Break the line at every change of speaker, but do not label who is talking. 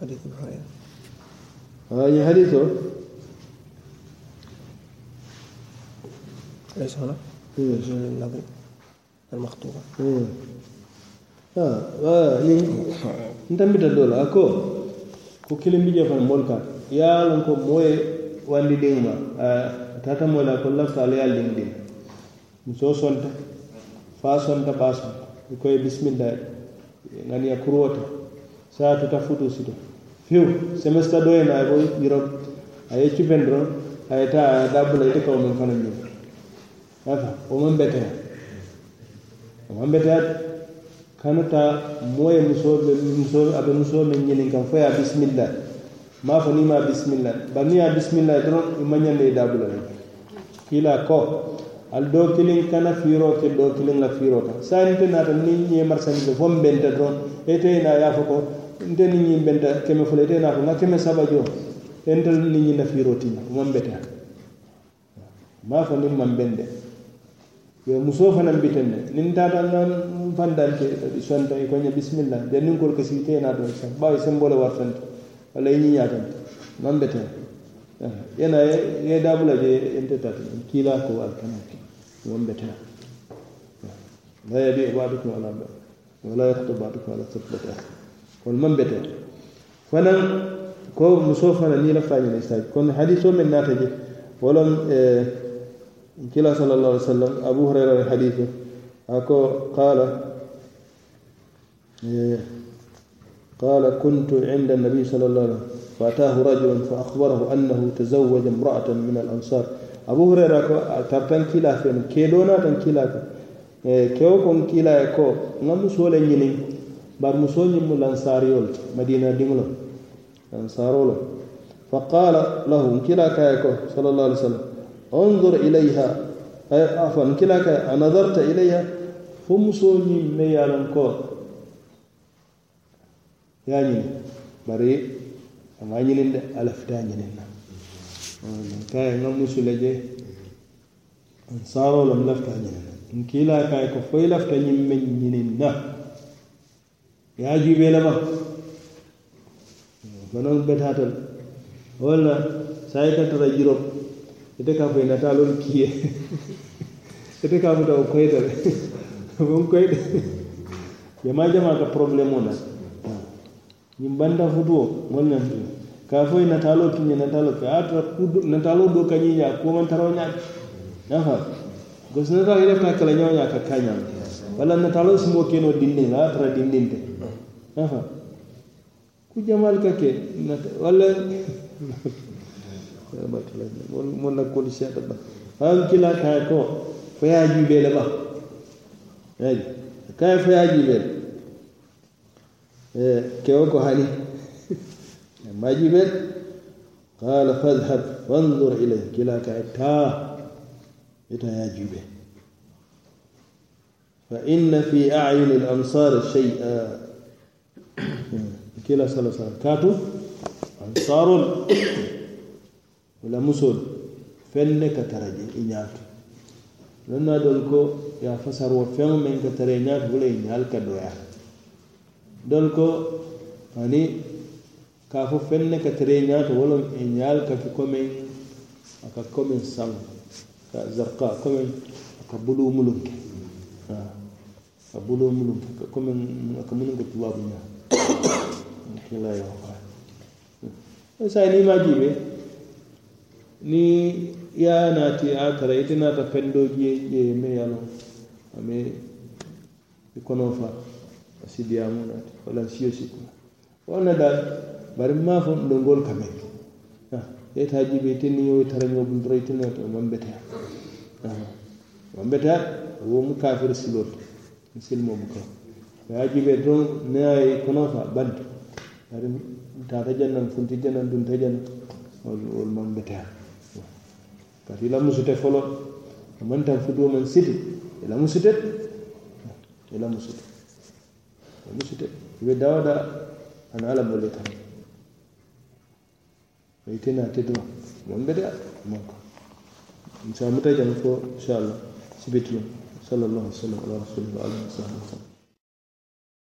حديث ابن هريرة
هاي حديثه
ليس هنا
إيه.
النظر المخطوبة
ha ni ntambita doo la a ko ko kilimbi je fana moolu kaŋ ye a loŋ ko moo ye wandi diŋ ma a tata moo la ko lafita ala ye a diŋ diŋ musoo sonta faa sonta baa sonta i ko ye bisimilla ŋaniya kuruwo saa satuta futu sito fiw semestre ɗo na aye yiro aye cufen doron aye ta aye dabbula ite kawo men fana ñin afa oman beteya oman beteya kanuta moye musoɓe muso aɓe musoɓe men ñinin kam foya bisimilla ma fo nima bisimilla banniya bisimilla doron imañande e dabbula le kila ko. al do kilin kana firo ke do kilin la firo ka sanite nata ni ñe mar sanite fo mbenta doron ete na ya fo ko nte ni ñi mbenta keme fula ete na ko nga keme saba jo entel ni ñi na firo tiña man beta ma fo ni man bende yo muso fana mbitenne nin tata nan fandante sonta e koña bismillah jannin kol kasi te na do sa bawi sembole wartante wala ñi ñatante man beten yena ye daabula je ente tata kiila ko alkana ke maŋ beteŋ la yabi baadukum ala ba wala yaxtu baadukum ala saflata kono maŋ beteŋ fanaŋ ko musoo fana niŋ lafita ñine saji kono hadisoo meŋ naata je wolom eh, كلا صلى الله عليه وسلم أبو هريرة الحديث أكو قال إيه، قال كنت عند النبي صلى الله عليه وسلم فأتاه رجل فأخبره أنه تزوج امرأة من الأنصار. أبو هريرة ترتن كلا فين؟ كيدونا تن كلا إيه، كيو كون كلا كو؟ نعم سولة نينين بار مسول نيم الأنصاريول مدينة ديملو أنصارولو فقال له كلا كايكو صلى الله عليه وسلم. انظر إليها. عفوا كلاك نظرت إليها. فمسوني ميالن كو. يعني bari ama ñinin de ala fita ñinin na. Kaye nga musu le an saro lam lafta ñinin na. Nkiila kaye ko foy lafta ñiŋ men ñinin na. Ya jube lama. Fanaŋ betatal le walla saa ka tara jirop ite ka fo i nata loŋ kiiye ite ka futa wo koyita le won koyita jama jama ka problème o nata yimbanda futuo golñan fiyo ka foye natalo kiñe natalo ke a tara natalo do kañiña komantaro ñaati nafa. Gosi natalo ide ka kala ñawña ka kañam walla natalo sumo keno dindin a tara dindinte nafa ku jamal ka ke walla mon na kol seeɗa ba. Han kila kaya ko faya juɓele ba. Ayi kaya faya juɓele إيه، كيوكو هاني ما جبت قال فاذهب وانظر إليه. كلا كأتا. يا يجبه فإن في أعين الأنصار شيئا. كلا صلى الله كاتو؟ أنصار. ولا مسل فن كترج إنيات لنا دولكو يا فسر وفهم من كترينات ولا إنيال كدويا dol ko ani ka fo fenne ka tere ñaato wo loŋ e ñaal ka ke komeŋ a ka komeŋ saŋ ka zarka komeŋ a ka buluu mulum ke a buluu mulum ke komeŋ a ka munuŋ ko tubaabu ñaa alhamdulilahi waqaa hmm. sa ni ma jibe ni ya a naati a tara ite naata pendo je je me ye a loŋ a i konoo faa sidiyamunati walla siyo sikkuna wonna daal bari ma fo ndongol kame ah, yeyta jibe tenniyo taraño bum doroy tenniyo to mambeteya mambeteya ah, womu kafir silol silmo mu kaw ya jibe don nayi kono fa bantu bari tata jannan funti jannan dun ta jannan wol mambeteya kati la musute folo man tan futuwo man siti ila musute ila musute. o musite ibe dawada ana ala bolle tan. O yitena teduma mon ɓeɗe manka sa muta jam fo inchallah sibitulum sallallahu alaihi wasallam ala rasulih wa alihi wa sahbihi